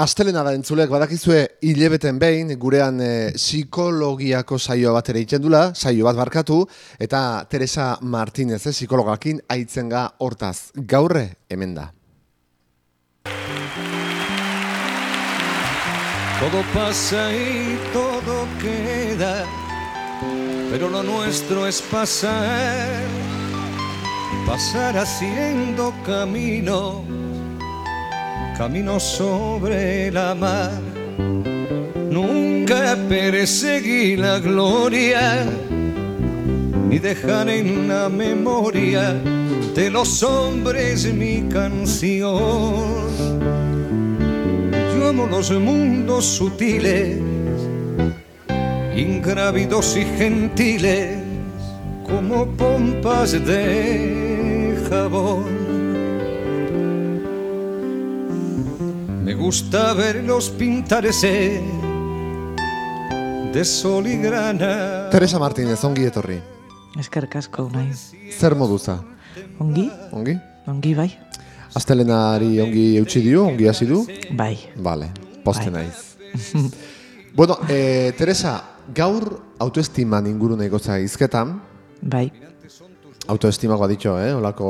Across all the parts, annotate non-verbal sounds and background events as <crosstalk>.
Astelena da badakizue hilebeten behin, gurean e, psikologiako saio bat ere itxendula, saio bat barkatu, eta Teresa Martinez, e, psikologakin, aitzen ga hortaz. Gaurre, hemen da. Todo pasa y todo queda, pero lo nuestro es pasar, pasar haciendo camino camino sobre la mar. Nunca perseguí la gloria, ni dejar en la memoria de los hombres mi canción. Yo amo los mundos sutiles, ingrávidos y gentiles, como pompas de jabón gusta verlos pintarse de sol y grana. Teresa Martínez, ongi etorri. Eskerrik asko unai. Zer moduza? Ongi? Ongi? Ongi bai? Astelenari ongi eutxi dio, ongi hasi du? Bai. Vale, poste Bai. naiz. <laughs> bueno, eh, Teresa, gaur autoestiman inguru nahi gotza izketan, Bai. autoestimagoa ditxo, eh? Olako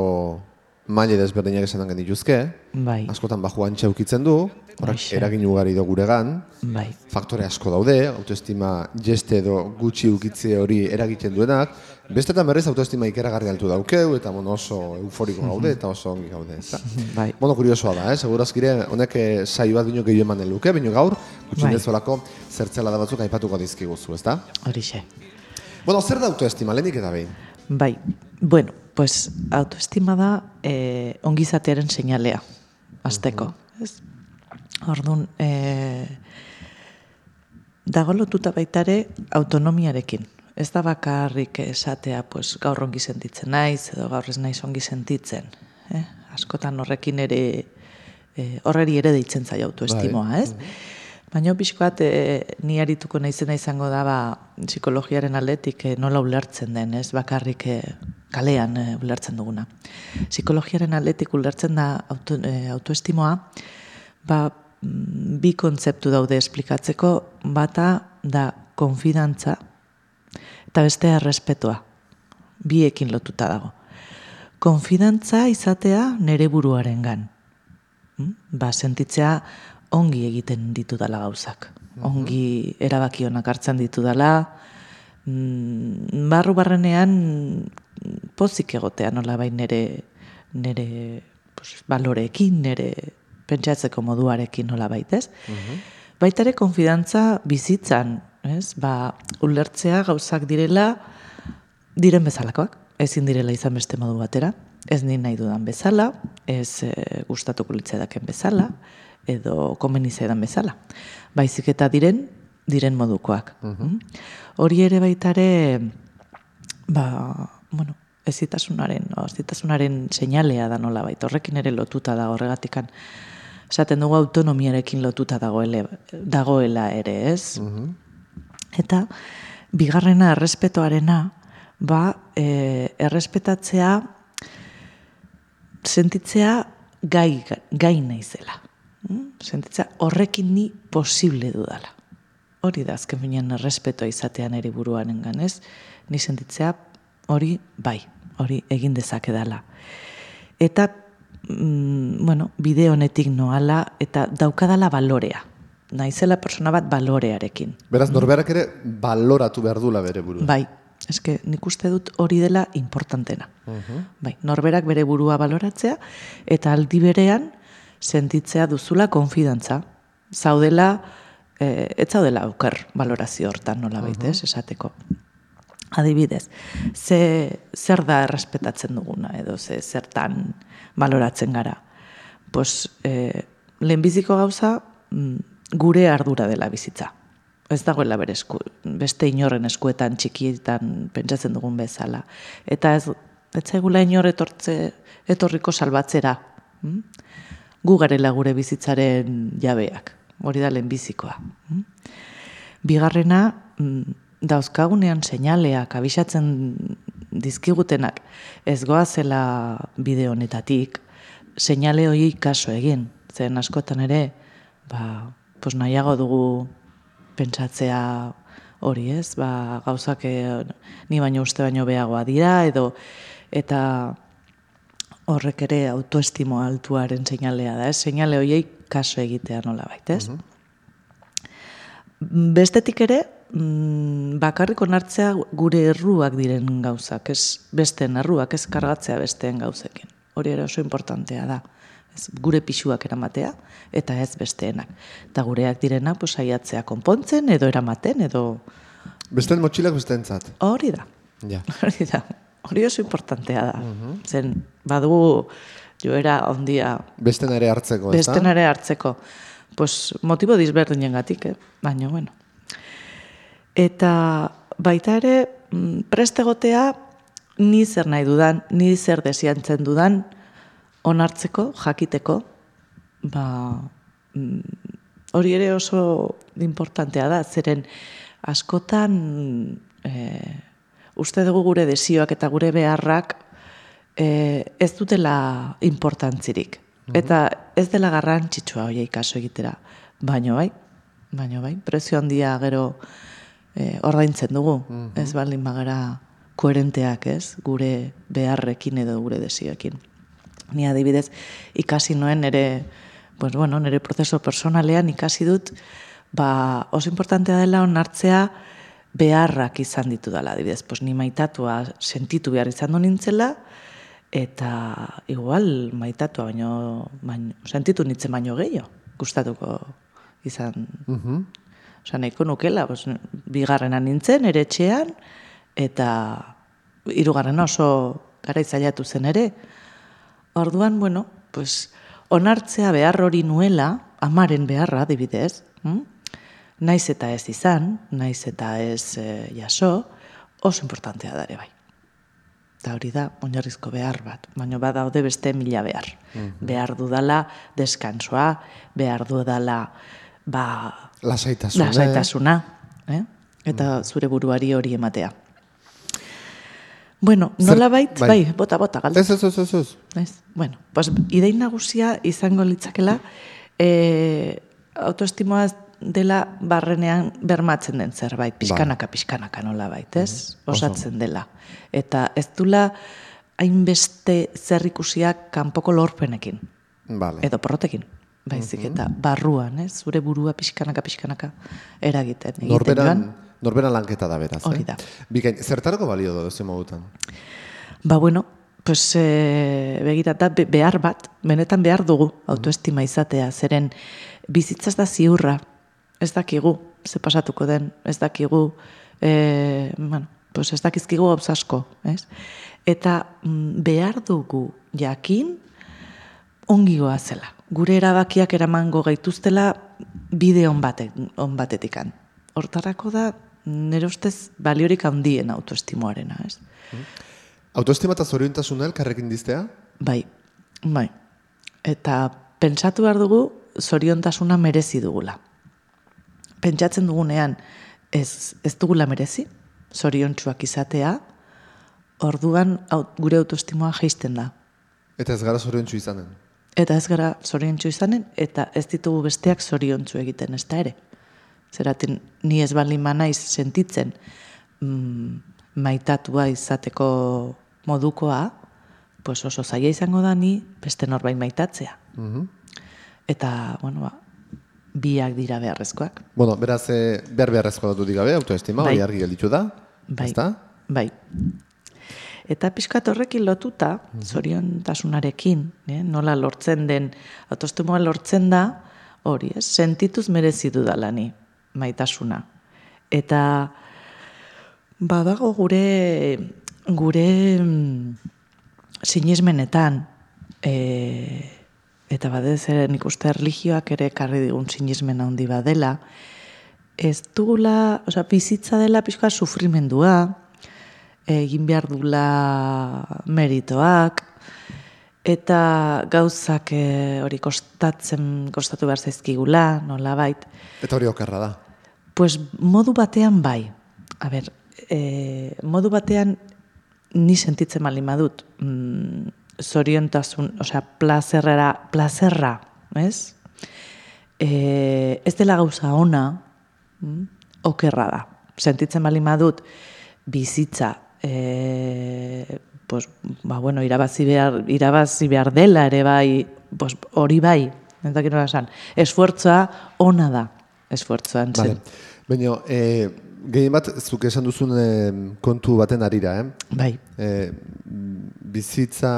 maile desberdinak esanan genituzke, Bai. askotan baju antxe ukitzen du, horrek Hoxe. eragin ugari do guregan, Bai. faktore asko daude, autoestima jeste edo gutxi ukitze hori eragiten duenak, bestetan berrez autoestima ikeragarri altu daukeu, eta bueno, oso euforiko gaude, eta oso ongi gaude. Eta. Bai. Bueno, kuriosoa da, eh? segurazkire honek eh, saio bat bino gehiago emanen luke, baina gaur, gutxi Bai. zertzela da batzuk aipatuko dizkiguzu, ezta? Horixe. Bueno, zer da autoestima, lehenik eta behin? Bai. Bueno, pues autoestima da eh, ongizatearen seinalea. Azteko. Ez? Orduan, eh, dago lotuta baitare autonomiarekin. Ez da bakarrik esatea, pues, gaur ongi sentitzen naiz, edo gaur ez naiz ongi sentitzen. Eh? Askotan horrekin ere, eh, horreri ere deitzen zaio autoestimoa, ez? Baina pixkoat e, ni arituko naizena izango da ba, psikologiaren aldetik e, nola ulertzen den, ez bakarrik e, kalean e, ulertzen duguna. Psikologiaren aldetik ulertzen da auto, e, autoestimoa, ba, mm, bi kontzeptu daude esplikatzeko, bata da konfidantza eta bestea errespetua. Biekin lotuta dago. Konfidantza izatea nere buruarengan. Mm? Ba, sentitzea ongi egiten ditudala gauzak. Ongi erabaki onak hartzen ditudala, mm, barru barrenean pozik egotea nola bai nere, nere pues, baloreekin, nere pentsatzeko moduarekin nola baitez. Baita ere konfidantza bizitzan, ez? Ba, ulertzea gauzak direla diren bezalakoak, ezin direla izan beste modu batera, ez ni nahi dudan bezala, ez e, gustatuko litzaidaken bezala, edo komeni zaidan bezala. Baizik eta diren, diren modukoak. Mm? Hori ere baita ere, ba, bueno, ezitasunaren, o, ezitasunaren seinalea da nola baita, horrekin ere lotuta da horregatikan. Esaten dugu autonomiarekin lotuta dagoele, dagoela ere, ez? Eta bigarrena errespetoarena, ba, e, errespetatzea sentitzea gai, gai naizela. Sentitzea horrekin ni posible dudala. Hori da azken finean errespetoa izatea nire buruaren ganez, ni sentitzea hori bai, hori egin dezakedala. Eta, mm, bueno, bide honetik noala eta daukadala balorea. Naizela persona bat balorearekin. Beraz, norberak ere baloratu behar dula bere burua. Bai, eske nik uste dut hori dela importantena. Bai, norberak bere burua baloratzea eta aldi berean sentitzea duzula konfidantza. Zaudela, eh, ez zaudela aukar balorazio hortan nola baitez, esateko. Adibidez, ze, zer da errespetatzen duguna edo ze zertan baloratzen gara. Pues, eh, lehenbiziko gauza mm, gure ardura dela bizitza. Ez dagoela bere esku, beste inorren eskuetan txikietan pentsatzen dugun bezala. Eta ez, ez zaigula inor etortze, etorriko salbatzera. mm? Gu garela gure bizitzaren jabeak. Hori da lehenbizikoa. mm? Bigarrena, mm, dauzkagunean seinaleak abisatzen dizkigutenak ez goazela bide honetatik, seinale hori kaso egin. Zen askotan ere, ba, pues nahiago dugu pentsatzea hori ez, ba, gauzak eh, ni baino uste baino beagoa dira, edo eta horrek ere autoestimo altuaren seinalea da, ez? Seinale horiei kaso egitea nola baita, ez? Bestetik ere, mm, bakarrik onartzea gure erruak diren gauzak, ez besteen erruak, ez kargatzea besteen gauzekin. Hori ere oso importantea da. Ez, gure pixuak eramatea eta ez besteenak. Eta gureak direnak pues, saiatzea konpontzen edo eramaten edo Besteen motxilak besteentzat. hori da. Ja. <laughs> Hori da. Hori oso importantea da. Zen badugu joera ondia Besten ere hartzeko, ez besten ere hartzeko. Pues, motibo disberdinen gatik, eh? baina, bueno. Eta baita ere, mm, prestegotea ni zer nahi dudan, ni zer desiantzen dudan, onartzeko, jakiteko, ba, mm, hori ere oso importantea da, zeren askotan e, uste dugu gure desioak eta gure beharrak e, ez dutela importantzirik. Eta ez dela garrantzitsua hoiei kaso egitera. Baino bai, baino bai, prezio handia gero e, ordaintzen dugu. Ez baldin bagara koherenteak, ez? Gure beharrekin edo gure desioekin. Ni adibidez ikasi noen nere pues bueno, nere prozeso personalean ikasi dut ba, oso importantea dela onartzea beharrak izan ditu dela, adibidez, pues ni maitatua sentitu behar izan du nintzela, eta igual maitatua baino, baino sentitu nintzen baino gehiago, gustatuko izan. Mhm. Osa, nahiko nukela, pues, bigarrena nintzen, ere etxean, eta hirugarren oso gara izailatu zen ere. Orduan, bueno, pues, onartzea behar hori nuela, amaren beharra, adibidez, hm? naiz eta ez izan, naiz eta ez e, jaso, oso importantea da ere bai. Eta hori da, oinarrizko behar bat, baina badaude beste mila behar. Behar dudala deskansoa, behar dudala ba, Lasaitasuna. lasaitasuna, eh? eta zure buruari hori ematea. Bueno, nola bait, bai. bai, bota, bota, galdu. Ez, ez, ez, ez, ez. Bueno, pues, idein nagusia izango litzakela, e, autoestimoa dela barrenean bermatzen den zerbait, pixkanaka, pixkanaka nola bait, ez? Osatzen dela. Eta ez dula hainbeste zer ikusiak kanpoko lorpenekin, Vale. edo porrotekin. Baizik eta barruan, ez? Zure burua pixkanaka, pixkanaka eragiten. egiten Norberan, joan. norberan lanketa da beraz. Hori eh? da. Bikain, zertarako balio da duzu modutan? Ba, bueno, pues, e, begira, da be- behar bat, benetan behar dugu autoestima izatea, zeren bizitza ez da ziurra, ez dakigu, ze pasatuko den, ez dakigu, e, bueno, pues ez dakizkigu gauz asko, ez? Eta mm, behar dugu jakin ongi zela. Gure erabakiak eramango gaituztela bide on, bate, on batetikan. Hortarako da, nire ustez, baliorik handien autoestimoarena, ez? Autoestima eta zoriontasuna elkarrekin diztea? Bai, bai. Eta pentsatu behar dugu zoriontasuna merezi dugula. Pentsatzen dugunean ez, ez dugula merezi, zoriontsuak izatea, orduan au- gure autoestimoa jeisten da. Eta ez gara zoriontsu izanen. Eta ez gara zoriontsu izanen, eta ez ditugu besteak zoriontsu egiten ez da ere. Zeraten, ni ez baldin naiz sentitzen mm, maitatua izateko modukoa, pues oso zaila izango da ni beste norbait maitatzea. Mhm. Eta, bueno, ba, biak dira beharrezkoak. Bueno, beraz, eh, behar beharrezkoa dut digabe, autoestima, Bai. argi gelditu da. Bai. Ezta? Bai. Eta pixkat horrekin lotuta, zoriontasunarekin, eh, nola lortzen den, autoestimoa lortzen da, hori, ez, sentituz merezi dudala ni, maitasuna. Eta badago gure, gure mm, sinismenetan, e, eta badez ere nik uste erlijioak ere karri digun sinismen handi badela, ez dugula, osea, bizitza dela pixka sufrimendua, egin behar dula meritoak, eta gauzak eh, hori kostatzen, kostatu behar zaizkigula, nola bait, Eta hori okerra da. pues modu batean bai. A ber, e, modu batean ni sentitzen baldin badut, mm, zoriontasun, osea, plazerra, plazerra, ez? e, ez dela gauza ona, mm, okerra da. Sentitzen bali madut, bizitza, e, pues, ba, bueno, irabazi behar, irabazi behar dela ere bai, pues, hori bai, entzak inola esan, esfuertza ona da, esfuertza entzen. Vale. Baina, e, gehien bat, zuk esan duzun e, kontu baten arira, eh? Bai, E, bizitza,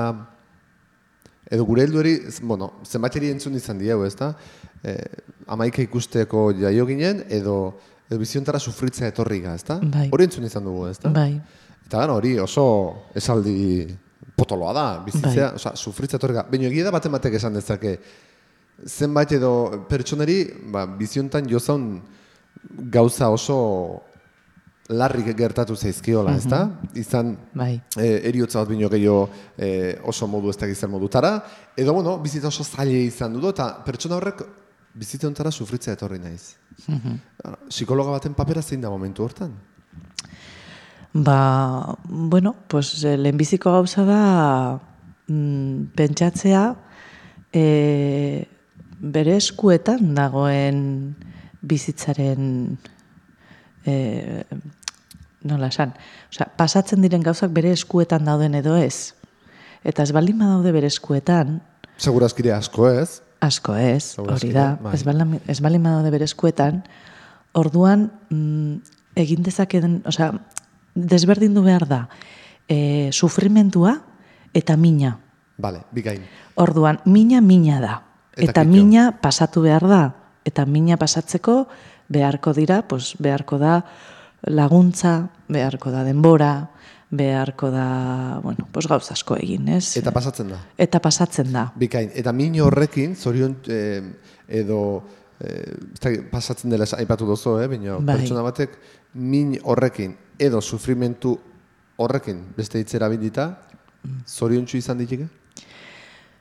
edo gure helduari, bueno, zenbateri entzun izan diegu, ez da? E, amaika ikusteko jaio ginen, edo, edo biziontara sufritzea etorriga, ez da? Bai. Hori entzun izan dugu, ez da? bai, Eta gano, hori oso esaldi potoloa da, bizitzea, Bai. osea, sufritzea etorriga. Baina egia da baten batek esan dezake, zenbait edo pertsoneri, ba, biziontan jozaun gauza oso larrik gertatu zaizkiola, ez da? Izan, bai, e, eriotza bat bino gehiago e, oso modu ez da gizar modutara, edo, bueno, bizitza oso zaile izan dudu, eta pertsona horrek bizitza ontara sufritzea etorri naiz. Psikologa baten papera zein da momentu hortan? Ba, bueno, pues eh, lehenbiziko gauza da mm, pentsatzea e, bere eskuetan dagoen bizitzaren e, nola esan, Osea, pasatzen diren gauzak bere eskuetan dauden edo ez. Eta ez baldin badaude bere eskuetan, Segurazkire asko ez, asko ez, hori da, bai. ez baldin, ez baldin badaude bere eskuetan, orduan mm, egin dezakeen, osea, desberdindu behar da, e, sufrimentua eta mina. Bale, bikain. Orduan, mina mina da. Eta Eta, mina pasatu behar da. Eta mina pasatzeko beharko dira, pues, beharko da laguntza, beharko da denbora, beharko da, bueno, pues gauz asko egin, ez? Eta pasatzen da. Eta pasatzen da. Bikain. Eta min horrekin, zorion eh, edo eh, pasatzen dela aipatu dozo, eh, baina Bai. pertsona batek min horrekin edo sufrimentu horrekin beste hitz erabilita, zoriontsu izan ditike?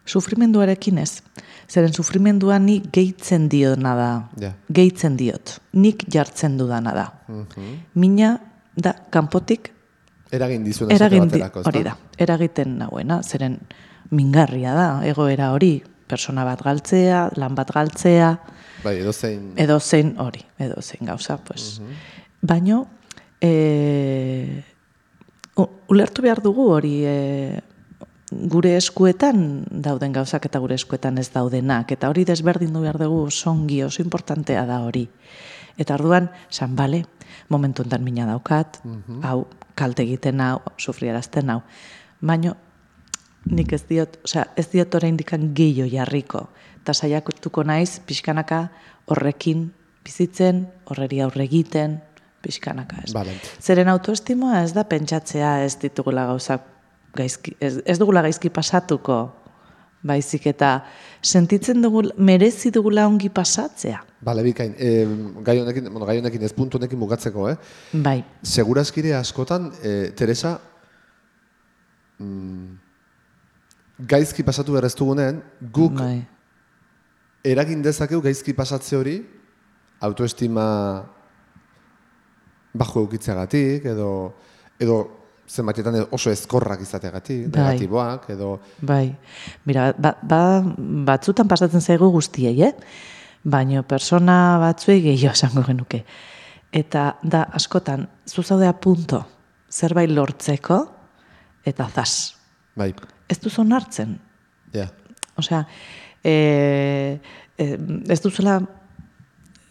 Sufrimenduarekin ez. Zeren sufrimendua ni gehitzen diona da. Ja. Gehitzen diot. Nik jartzen dudana da. Mina da kanpotik Eragin dizuena esate eragin di, hori da. Eragiten nagoena, zeren mingarria da egoera hori, persona bat galtzea, lan bat galtzea, Bai, edo zein... edo zein hori, edo zein gauza, pues. Baino, e, ulertu behar dugu hori e, gure eskuetan dauden gauzak eta gure eskuetan ez daudenak, eta hori desberdindu behar dugu songi oso importantea da hori. Eta orduan, san bale, momentu enten mina daukat, hau, kalte egiten hau, sufriarazten hau. Baino, nik ez diot, osea, ez diot oraindikan gehiago jarriko. Eta saiatuko naiz, pixkanaka horrekin bizitzen, horreri aurre egiten, pixkanaka. Ez. Vale. Zeren autoestimoa ez da pentsatzea ez ditugula gauzak gaizki, ez, ez dugula gaizki pasatuko, baizik eta sentitzen dugu, merezi dugula ongi pasatzea. Bale, bikain. E, gai honekin, bueno, gai honekin, ez puntu honekin bukatzeko, eh? Bai, Segurazkire askotan, e, Teresa, mm, gaizki pasatu behar ez dugunen, guk bai, eragin dezakeu gaizki pasatze hori, autoestima bajo eukitzeagatik, edo, edo zenbatetan oso ezkorrak izateagatik, Bai. negatiboak, edo... bai. Mira, ba, ba, batzutan pasatzen zaigu guztiei, eh? Baina persona batzuei gehiago esango genuke. Eta da, askotan, zuzaudea punto, zerbait lortzeko, eta zas. Bai, Ez duzu onartzen, ja. Osea, e, e, ez duzula,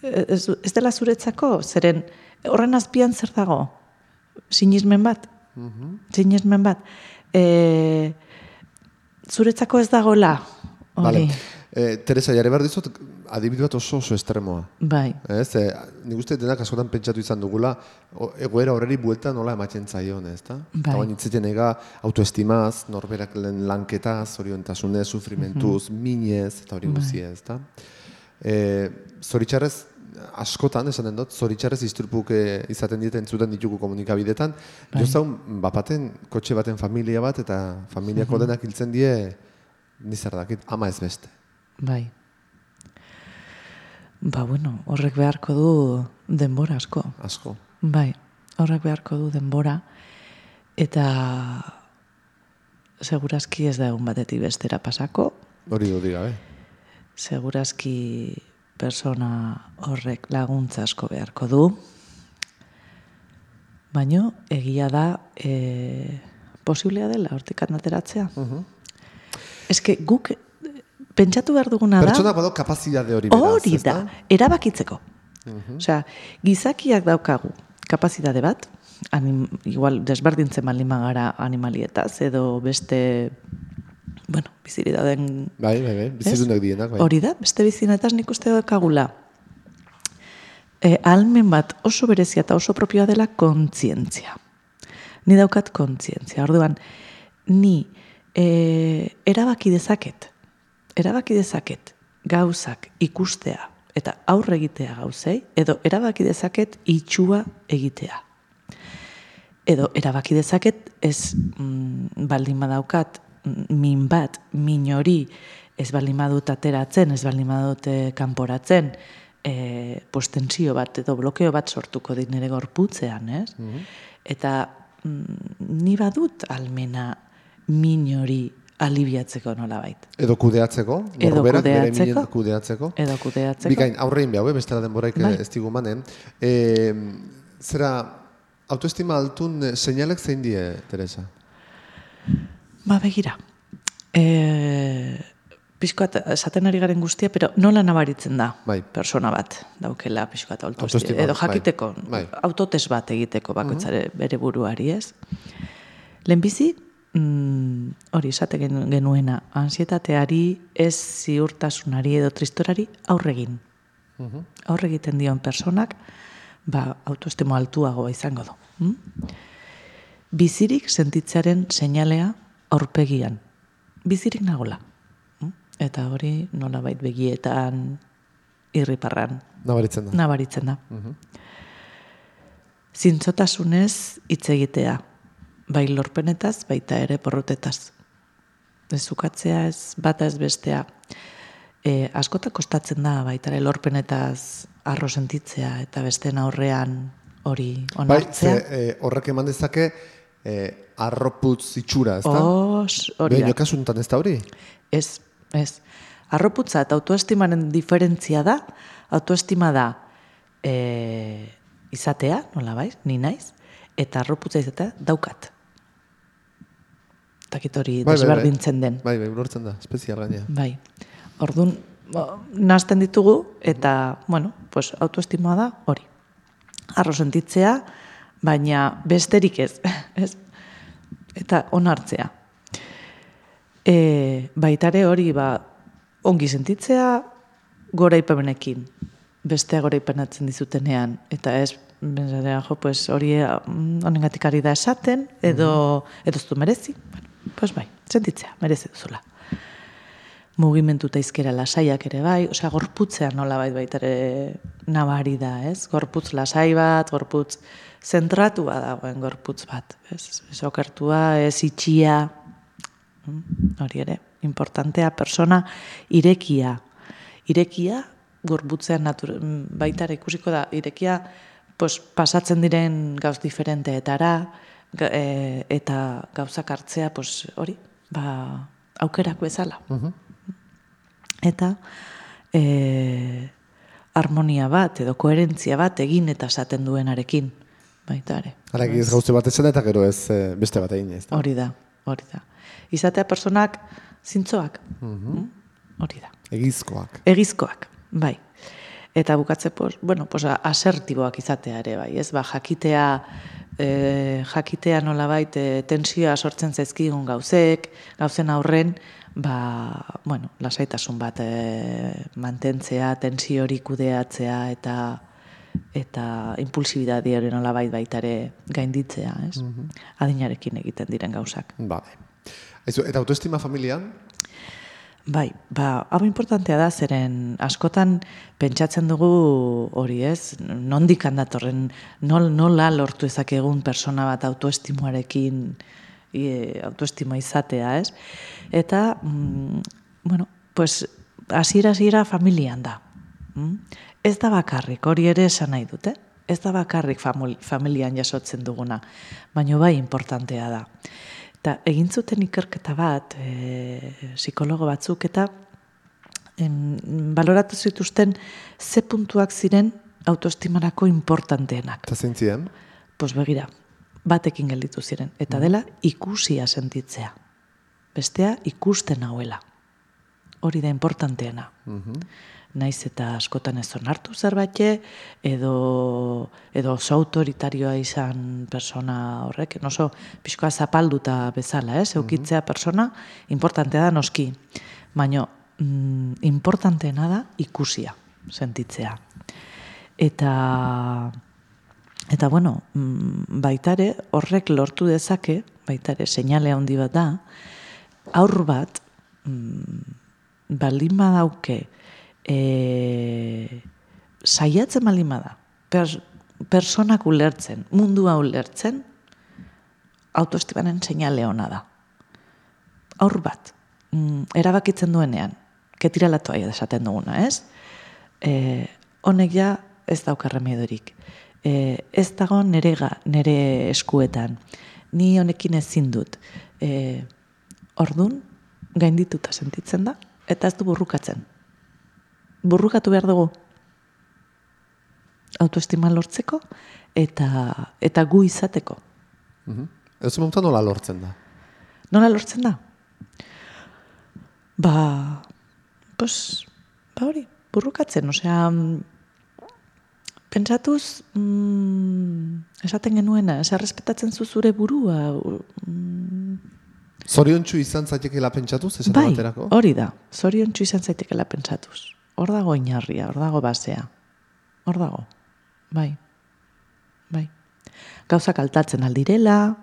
ez, ez dela zuretzako, zeren horren azpian zer dago? Sinismen bat? Sinismen bat? E, zuretzako ez dagola? Vale. Hori, E, Teresa, jarri behar dizut, adibidu bat oso oso estremoa. bai, Ez, e, nik uste denak askotan pentsatu izan dugula, o, egoera horreri buelta nola ematen zaion, ez da? Bai. Eta bain itzeten ega autoestimaz, norberak lehen lanketaz, oriontasunez, sufrimentuz, minez, eta hori guzia, ez da? E, zoritxarrez, askotan, esaten dut, zoritxarrez istrupuk e, izaten dieten zuten ditugu komunikabidetan, bai. jozaun, bapaten, kotxe baten familia bat, eta familiako denak hiltzen die, nizar dakit, ama ez beste. bai. Ba, bueno, horrek beharko du denbora asko. Asko. Bai, horrek beharko du denbora, eta segurazki ez da egun batetik bestera pasako, Hori dut gabe. segurazki persona horrek laguntza asko beharko du. Baino egia da e, posiblea dela hortik ateratzea. Mhm. Eske guk pentsatu behar duguna da Pertsona bado kapazidade hori beraz, hori ezta? da, erabakitzeko. Osea, gizakiak daukagu kapazitate bat, anim, igual desberdintzen baldin gara animalietaz, edo beste, bueno, biziri dauden Bai, bai, bai, bizidunak dienak, bai. Hori da, beste bizinetaz nik uste daukagula. E, almen bat oso berezia eta oso propioa dela kontzientzia. Ni daukat kontzientzia. Orduan, ni e, erabaki dezaket, erabaki dezaket gauzak ikustea eta aurre egitea gauzei, edo erabaki dezaket itxua egitea. Edo erabaki dezaket ez mm, baldin badaukat min bat, min hori ez baldin badut ateratzen, ez baldin badut eh, kanporatzen, e, pues tensio bat edo blokeo bat sortuko dit nire gorputzean, ez? Eta mm, ni badut almena min hori alibiatzeko nolabait. Edo kudeatzeko, Edo bere kudeatzeko. kudeatzeko. Edo kudeatzeko. Bikain, aurrein behau, eh? bestela denboraik Bai. ez digu manen. E, zera, autoestima altun eh, seinalek zein die, Teresa? Ba, begira. E, pixkoat, esaten ari garen guztia, pero nola nabaritzen da Bai. persona bat daukela pixkoat. Autoestima, Edo bai. jakiteko, Bai. autotes bat egiteko bakoitzare bere buruari, ez? Lehenbizi, mm, hori esate gen- genuena, ansietateari, ez ziurtasunari edo tristorari aurregin. Aurre egiten dion personak, ba, autoestimo altuagoa izango du. Mm? Bizirik sentitzearen seinalea aurpegian. Bizirik nagola. Mm? Eta hori nolabait begietan, irriparran, Nabaritzen da. nabaritzen da. Zintzotasunez hitz egitea, bai lorpenetaz, baita ere porrotetaz. Ez ukatzea ez bata ez bestea. E, askota kostatzen da baita ere lorpenetaz arro sentitzea eta besteen aurrean hori Bai, onartzea. ze, eh, horrek eman dezake eh, arroputz itxura, ez da? Os, hori da. Behin kasuntan ez da hori? Ez, ez. Arroputza eta autoestimaren diferentzia da, autoestima da e, izatea, nola baiz, ni naiz, eta arroputza izatea daukat. Takit hori desberdintzen den. Bai, bai, ulertzen da, espezial gainea. Bai. Orduan, bo, nahasten ditugu, eta, bueno, pues, autoestimoa da hori. Arro sentitzea, baina besterik ez. <laughs> ez? Eta onartzea. E, baitare hori, ba, ongi sentitzea, goraipenekin. Bestea goraipenatzen dizutenean. Eta ez, benzarea, jo, pues, hori mm, honengatik ari da esaten, edo, edo ez du merezi. Bueno, pues bai, sentitzea, merezi duzula mugimendu eta izkera lasaiak ere bai, osea gorputzean nola bait baitare nabari da, ez? Gorputz lasai bat, gorputz zentratua dagoen gorputz bat, ez? Ez okertua, ez itxia, Mm, hori ere, importantea, persona irekia. Irekia, gorputzean natur, mm, baitare ikusiko da, irekia pues, pasatzen diren gauz diferenteetara, e, eta gauzak hartzea, pues, hori, ba, aukerak bezala. Eta e, harmonia bat edo koherentzia bat egin eta esaten duenarekin. Baita ere. Hala, ez gauze bat esan eta gero ez eh, beste bat egin ez da. Hori da, hori da. Izatea personak zintzoak. Mm? Hori da. Egizkoak. Egizkoak, bai. Eta bukatze, pues, bueno, pues, asertiboak izatea ere, bai, ez? Ba, jakitea, e, jakitea nolabait e, tensioa sortzen zaizkigun gauzek, gauzen aurren, ba, bueno, lasaitasun bat e, mantentzea, tensio hori kudeatzea eta eta impulsibidadia hori nolabait baita ere gainditzea, ez? Adinarekin egiten diren gauzak. Vale. Aizu, eta autoestima familian, Bai, ba, hau importantea da, zeren askotan pentsatzen dugu hori ez, nondik handatorren, nol, nola lortu ezakegun persona bat autoestimoarekin, e, autoestimoa izatea, ez? Eta, mm, bueno, pues, hasiera hasiera familian da. Mm? Ez da bakarrik, hori ere esan nahi dute, ez da bakarrik familian jasotzen duguna, baina bai importantea da. Eta egin zuten ikerketa bat, e, psikologo batzuk eta em, baloratu zituzten ze puntuak ziren autoestimarako importanteenak. Eta zintzien? Pues begira, batekin gelditu ziren. Eta dela, ikusia sentitzea. Bestea, ikusten hauela. Hori da importanteena. Naiz eta askotan ez onartu zerbait, edo, edo oso autoritarioa izan persona horrek, oso pixkoa zapalduta bezala, ez? Eukitzea persona, importantea da noski. Baina, mm, importanteena da ikusia sentitzea. Eta Eta bueno, mm, baitare horrek lortu dezake, baitare seinale handi bat da, aur bat mm, baldin badauke e, saiatzen baldin bada, per, personak ulertzen, mundua ulertzen, autoestimanen seinale hona da. Aur bat, mm, erabakitzen duenean, ketiralatu aia desaten duguna, ez? E, honek ja ez daukar remedorik e, ez dago nere, ga, nere eskuetan. Ni honekin ezin dut. E, ordun gaindituta sentitzen da, eta ez du burrukatzen. Burrukatu behar dugu. Autoestima lortzeko, eta, eta gu izateko. Mm Ez momentan nola lortzen da? Nola lortzen da? Ba, pues, ba hori, burrukatzen, osea, Pentsatuz, mm, esaten genuena, ez errespetatzen zu zure burua. Mm, Zoriontsu izan zaitekela pentsatuz, esaten bai, baterako? hori da, zoriontsu izan zaitekela pentsatuz. Hor dago inarria, hor dago basea. Hor dago, bai, bai. Gauzak altatzen aldirela,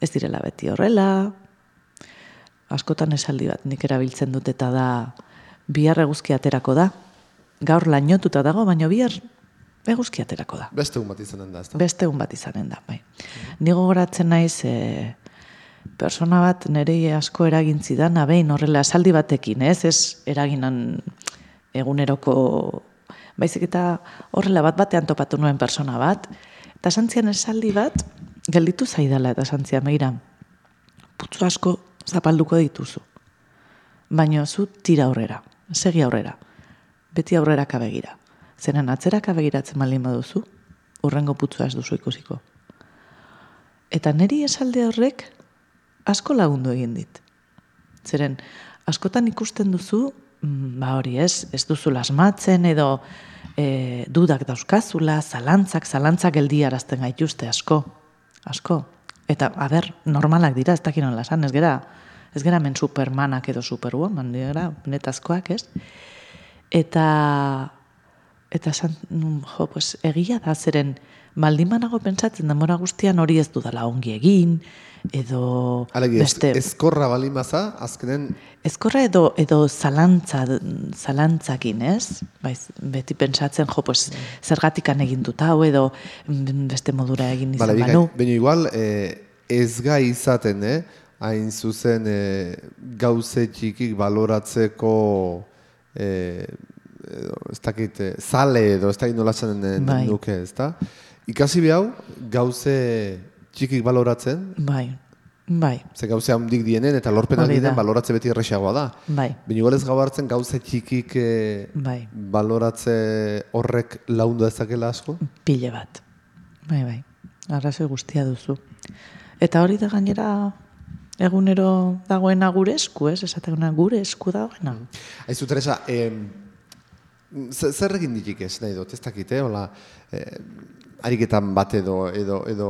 ez direla beti horrela, askotan esaldi bat nik erabiltzen dut eta da bihar eguzki aterako da. Gaur lainotuta dago, baina bihar eguzki aterako da. Beste un bat izanen da, ezta? Beste un bat izanen da, bai. Ni gogoratzen naiz e, persona bat nire asko eragin zidan, abein horrela esaldi batekin, ez? Ez eraginan eguneroko baizik eta horrela bat batean topatu nuen persona bat, eta santzian esaldi bat, gelditu zaidala eta santzian, meira, putzu asko zapalduko dituzu. Baina zu tira aurrera, segi aurrera, beti aurrera kabegira. Zeren atzeraka begiratzen malin baduzu, urrengo putzua ez duzu ikusiko. Eta neri esalde horrek asko lagundu egin dit. Zeren, askotan ikusten duzu, ba hori ez, ez duzu lasmatzen edo e, dudak dauzkazula, zalantzak, zalantzak geldi arazten gaituzte asko, asko. Eta, a ber, normalak dira, ez dakit nola esan, ez gera, ez gera men supermanak edo superwoman, dira, netazkoak, ez? Eta eta san, jo, pues, egia da zeren baldin banago pentsatzen demora guztian hori ez dudala ongi egin, edo Alegi, beste... ezkorra balin baza, azkenen... Ezkorra edo, edo zalantza, zalantzakin, ez? Baiz, beti pentsatzen, jo, pues, zergatikan egin dut hau, edo beste modura egin izan Bale, banu. Baina igual, eh, ez gai izaten, eh? hain zuzen eh, gauze txikik baloratzeko eh, edo, ez dakit, zale edo ez dakit nola zen eh, Bai. nuke, ez da? Ikasi behau, gauze txikik baloratzen, Bai, bai, ze gauze handik dienen eta lorpen Hori handien da. baloratze beti erresagoa da. bai, Baina igual ez gau hartzen gauze txikik eh, bai, baloratze horrek laundu ezakela asko? pile bat. Bai, bai, arrazoi guztia duzu. Eta hori da gainera egunero dagoena gure esku, ez? Esateguna gure esku dagoena. Aizu, Teresa, eh, zer egin ditik ez nahi dut, ez dakit, eh? Ola, eh, ariketan bat edo, edo, edo,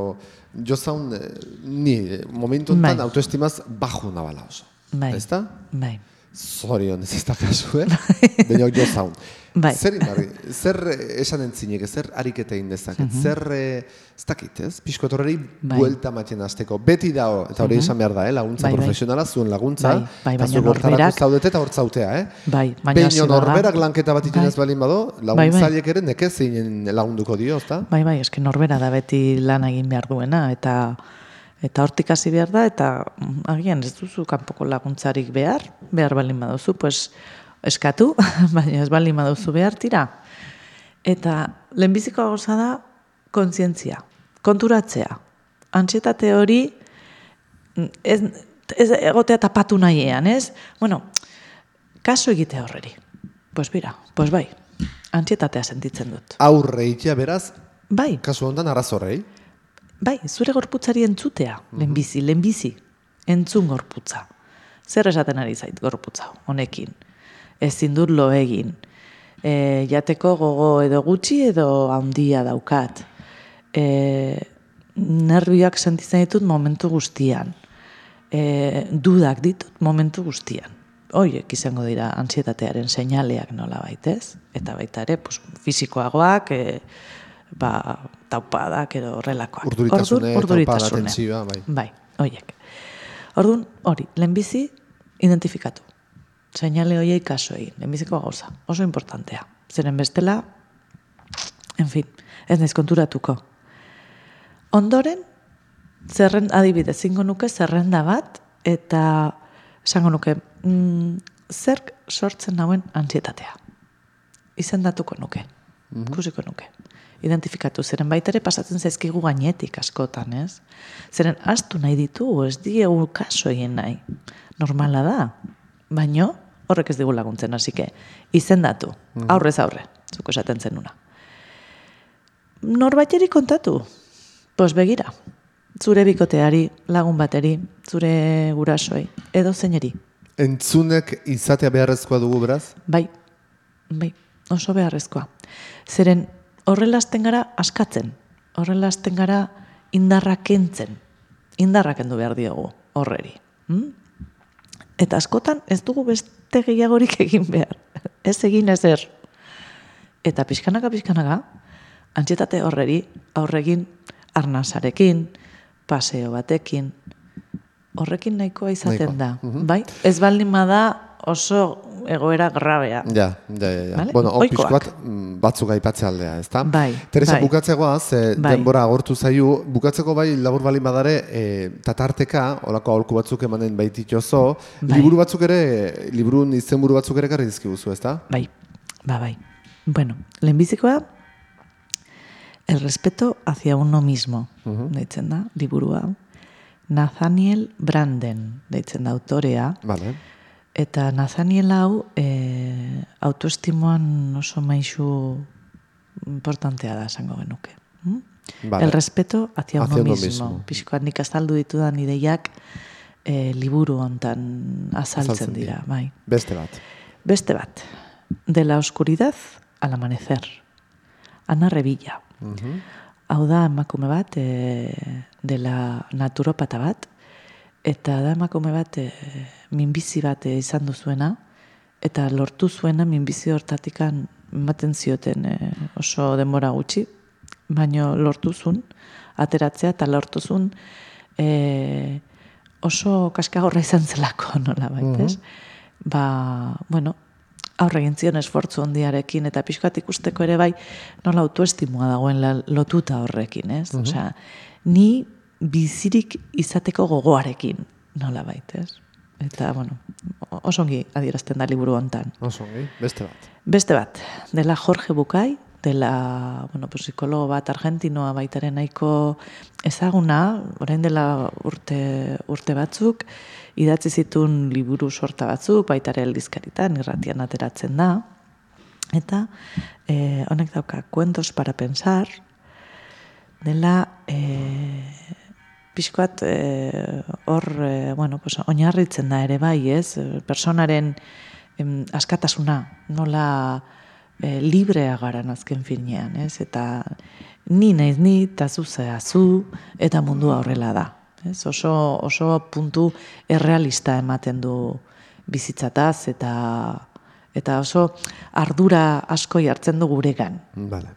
jo zaun, eh, ni, eh, momentu enten Bai. autoestimaz baju nabala oso. Bai. Ez da? Bai. Zorion ez ez da kasu, eh? <laughs> Baina jo zaun. Bai. Zer inbarri, zer eh, esan entzinek, zer ariketa egin dezaket, zer, eh, ez dakit, ez? Piskot horreri Bai. buelta maten azteko. Beti dao, eta hori esan behar da, eh? Laguntza Bai, bai. profesionala, zuen laguntza, Bai, bai, baina norberak- zaudete eta hor zautea, eh? Bai, baina norberak lanketa bat iten ez Bai. balin bado, laguntzaiek ere nekez zeinen lagunduko dio, ezta? Bai, bai, eske norbera da beti lan egin behar duena, eta eta hortik hasi behar da, eta mm, agian ez duzu kanpoko laguntzarik behar, behar balin baduzu, pues eskatu, <laughs> baina ez balin baduzu behar tira. Eta lehenbiziko gauza da kontzientzia, konturatzea. Antsietate hori mm, ez, ez egotea tapatu nahiean, ez? Bueno, kaso egite horreri. Pues bira, pues bai, antxietatea sentitzen dut. Aurre itia beraz, Bai, kasu honetan arrazorrei. bai, zure gorputzari entzutea, lehenbizi, lehenbizi, entzun gorputza. Zer esaten ari zait gorputza honekin. Ezin dut lo egin. E, jateko gogo edo gutxi edo handia daukat. E, nervioak sentitzen ditut momentu guztian. E, dudak ditut momentu guztian. Hoiek izango dira antsietatearen seinaleak nola baitez. Eta baita ere, pues, fizikoagoak, e, ba, taupadak edo horrelakoak. Urduritasune, Ordu- taupada, tentsioa, bai. Bai, hoiek. Orduan, hori, lehenbizi identifikatu. Seinale hoiei kaso egin, lehenbiziko gauza. Oso importantea. Zeren bestela, en fin, ez naiz konturatuko. Ondoren, zerren, adibidez, zingo nuke zerrenda bat, eta esango nuke, mm, zerk sortzen nauen antzietatea. Izendatuko nuke, ikusiko nuke. Identifikatu, zeren baita ere pasatzen zaizkigu gainetik askotan, ez? Zeren astu nahi ditu, ez diegu kaso egin nahi. Normala da, baino horrek ez digu laguntzen, hasi que izendatu, aurrez aurre, zuko esaten zenuna. Norbaiteri kontatu, pos begira, zure bikoteari, lagun bateri, zure gurasoi, edo zeineri. Entzunek izatea beharrezkoa dugu beraz? Bai, bai, oso beharrezkoa. Zeren horrela hasten gara askatzen, horrela hasten gara indarra kentzen. Indarra kendu behar diogu horreri. Hm? Eta askotan ez dugu beste gehiagorik egin behar. Ez egin ezer. Eta pixkanaka pixkanaka, antsietate horreri aurregin arnasarekin, paseo batekin, horrekin nahikoa izaten Nahikoa, da. Bai? Ez baldin bada oso egoera grabea. Ja, ja, ja. ja. Vale? Bueno, hor Ohikoak. pixko bat mm, batzuk aipatzea aldea, ezta? Bai, Teresa, bai. bukatzegoaz, e, Bai. denbora agortu zaiu, bukatzeko bai labur balin badare, e, tatarteka, olako aholku batzuk emanen baititzozo, Bai. liburu batzuk ere, liburun izenburu batzuk ere garri dizkiguzu, ezta? Bai, ba, bai. Bueno, lehenbizikoa, el respeto hacia uno mismo, deitzen da, liburu hau. Nathaniel Branden, deitzen da autorea, Vale. Eta Nathaniel hau e, autoestimoan oso maisu importantea da, esango genuke. Hm? Vale. El respeto hacia, Hacia uno, uno mismo. mismo. Pixkoan nik azaldu ditudan ideiak e, liburu hontan azaltzen, Azaltzen dira. dira, bai. Beste bat. Beste bat, de la oscuridad al amanecer. Ana Revilla. Hau da emakume bat, e, dela naturopata bat, eta da emakume bat e, minbizi bat e, izan duzuena, eta lortu zuena minbizi hortatikan ematen zioten e, oso denbora gutxi, baino lortu zuen, ateratzea eta lortu zuen e, oso kaskagorra izan zelako <laughs> nola baitez. Ba, bueno, aurre egin zion esfortzu handiarekin eta pixkat ikusteko ere bai nola autoestimoa dagoen la- lotuta horrekin, ez? Osea, ni bizirik izateko gogoarekin nola baitez. Eta, bueno, oso ongi adierazten da liburu hontan. Oso, ongi, beste bat. Beste bat, dela Jorge Bukai, dela, bueno, pues, psikologo bat argentinoa baitaren nahiko ezaguna, orain dela urte, urte batzuk, idatzi zituen liburu sorta batzuk, baitare aldizkaritan, irratian ateratzen da, eta eh, honek dauka, kuentos para pensar, dela e, pixkoat e, hor, e, bueno, pues, oinarritzen da ere bai, ez? Personaren em, askatasuna, nola e, librea garan azken finean, ez? Eta ni naiz ni, eta zu zu, eta mundua horrela da. Ez? Oso, oso puntu errealista ematen du bizitzataz, eta eta oso ardura asko jartzen du guregan. Vale.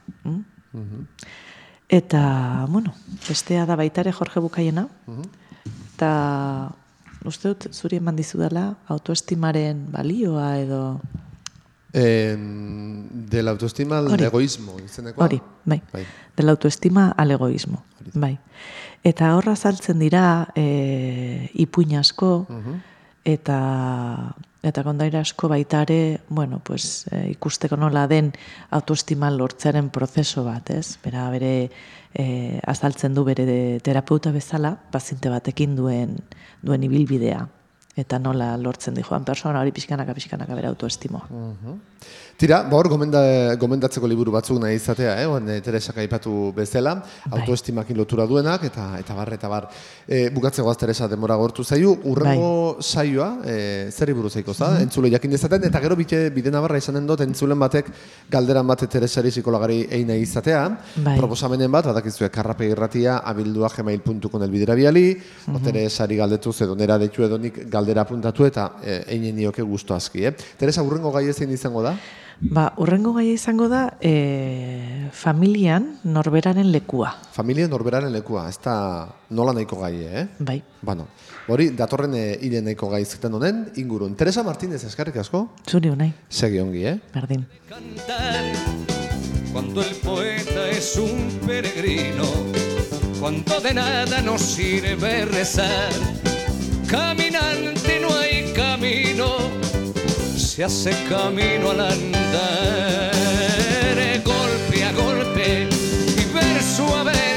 Eta, bueno, bestea da baita ere Jorge Bukaiena. Eta uste dut zuri eman dizudala autoestimaren balioa edo En, del autoestima al Hori. egoísmo, izenekoa? hori, bai. Bai. Del autoestima al egoísmo. Bai. Eta horra saltzen dira e, ipuin asko eta eta kondaira asko baita ere, bueno, pues, e, ikusteko nola den autoestima lortzearen prozeso bat, ez? Bera, bere e, azaltzen du bere terapeuta bezala, paziente batekin duen duen ibilbidea. eta nola lortzen di joan persona hori pixkanaka pixkanaka bere autoestimoa. Tira, ba hor gomenda, gomendatzeko liburu batzuk nahi izatea, eh? Oan, e, Teresak aipatu bezala, Bai. autoestimakin lotura duenak, eta eta bar, eta bar. E, bukatzeko az Teresa demora gortu zaiu, urrengo saioa, e, zer iburu zaiko za, entzule jakin dezaten, eta gero bite, bide nabarra izanen dut, entzulen batek galderan bate Teresari psikologari egin nahi izatea, Bai. proposamenen bat, badakizue, karrape irratia, abildua gmail.com elbidera biali, o Teresari galdetu edo nera deitu edo nik galdera apuntatu eta e, einen nioke gustu aski, eh? Teresa, urrengo gai ezin izango da? Ba, urrengo gaia izango da, e, familian norberaren lekua. Familia norberaren lekua, ez da nola nahiko gai, eh? Bai, Bueno, hori datorren e, hile nahiko gai zuten honen ingurun. Teresa Martínez, eskarrik asko, zuri unai, segi ongi, eh? berdin. cuando el poeta es un peregrino, cuando de nada nos sirve rezar. Caminante no hay camino, se hace camino al andar, eh, golpe a golpe y verso a verso.